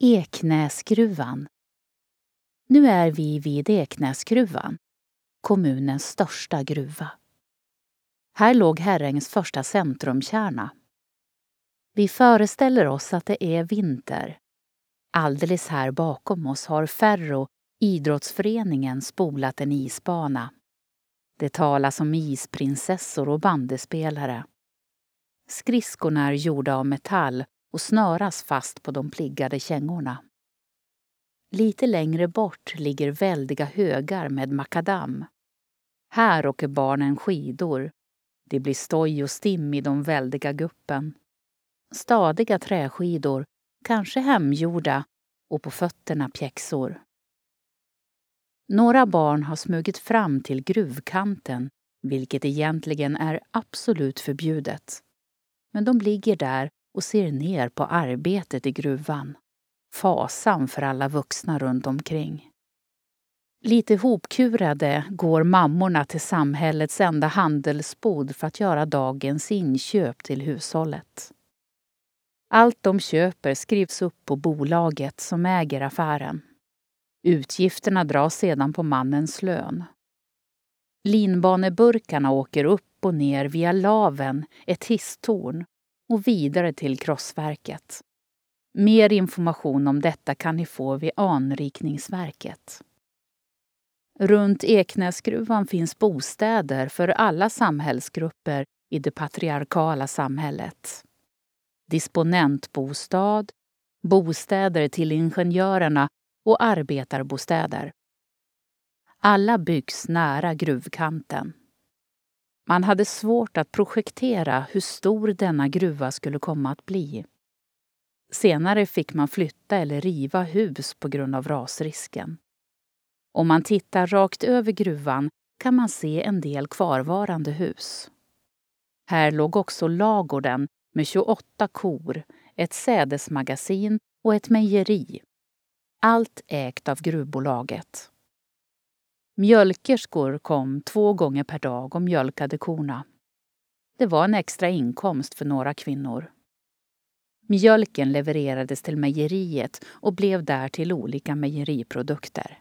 Eknäsgruvan. Nu är vi vid Eknäsgruvan, kommunens största gruva. Här låg Herrängs första centrumkärna. Vi föreställer oss att det är vinter. Alldeles här bakom oss har Ferro, idrottsföreningen, spolat en isbana. Det talas om isprinsessor och bandespelare. Skridskorna är gjorda av metall och snöras fast på de pliggade kängorna. Lite längre bort ligger väldiga högar med makadam. Här åker barnen skidor. Det blir stoj och stim i de väldiga guppen. Stadiga träskidor, kanske hemgjorda, och på fötterna pjäxor. Några barn har smugit fram till gruvkanten, vilket egentligen är absolut förbjudet. Men de ligger där och ser ner på arbetet i gruvan. Fasan för alla vuxna runt omkring. Lite hopkurade går mammorna till samhällets enda handelsbod för att göra dagens inköp till hushållet. Allt de köper skrivs upp på bolaget som äger affären. Utgifterna dras sedan på mannens lön. Linbaneburkarna åker upp och ner via laven, ett hisstorn och vidare till krossverket. Mer information om detta kan ni få vid Anrikningsverket. Runt Eknäsgruvan finns bostäder för alla samhällsgrupper i det patriarkala samhället. Disponentbostad, bostäder till ingenjörerna och arbetarbostäder. Alla byggs nära gruvkanten. Man hade svårt att projektera hur stor denna gruva skulle komma att bli. Senare fick man flytta eller riva hus på grund av rasrisken. Om man tittar rakt över gruvan kan man se en del kvarvarande hus. Här låg också lagården med 28 kor, ett sädesmagasin och ett mejeri. Allt ägt av gruvbolaget. Mjölkerskor kom två gånger per dag och mjölkade korna. Det var en extra inkomst för några kvinnor. Mjölken levererades till mejeriet och blev där till olika mejeriprodukter.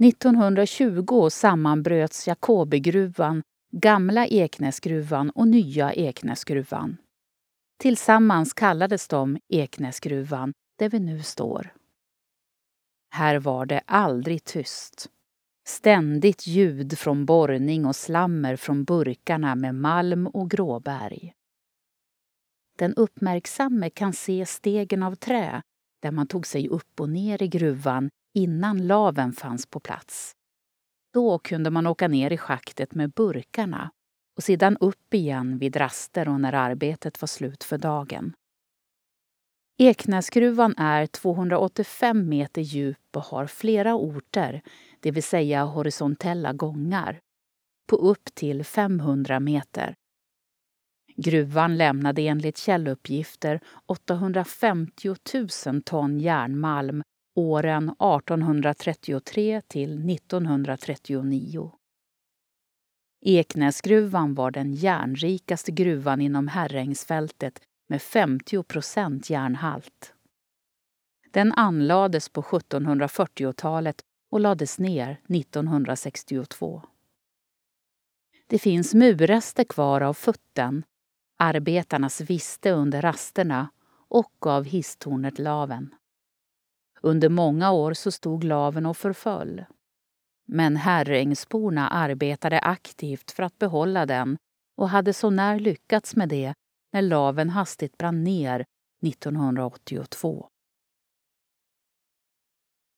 1920 sammanbröts Jakobigruvan, Gamla Eknäsgruvan och Nya Eknäsgruvan. Tillsammans kallades de Eknäsgruvan, där vi nu står. Här var det aldrig tyst. Ständigt ljud från borrning och slammer från burkarna med malm och gråberg. Den uppmärksamme kan se stegen av trä där man tog sig upp och ner i gruvan innan laven fanns på plats. Då kunde man åka ner i schaktet med burkarna och sedan upp igen vid raster och när arbetet var slut för dagen. Eknäsgruvan är 285 meter djup och har flera orter, det vill säga horisontella gångar, på upp till 500 meter. Gruvan lämnade enligt källuppgifter 850 000 ton järnmalm åren 1833 till 1939. Eknäsgruvan var den järnrikaste gruvan inom Herrängsfältet med 50 procent järnhalt. Den anlades på 1740-talet och lades ner 1962. Det finns murrester kvar av futten, arbetarnas viste under rasterna och av hisstornet Laven. Under många år så stod laven och förföll. Men Herrängsborna arbetade aktivt för att behålla den och hade så när lyckats med det när laven hastigt brann ner 1982.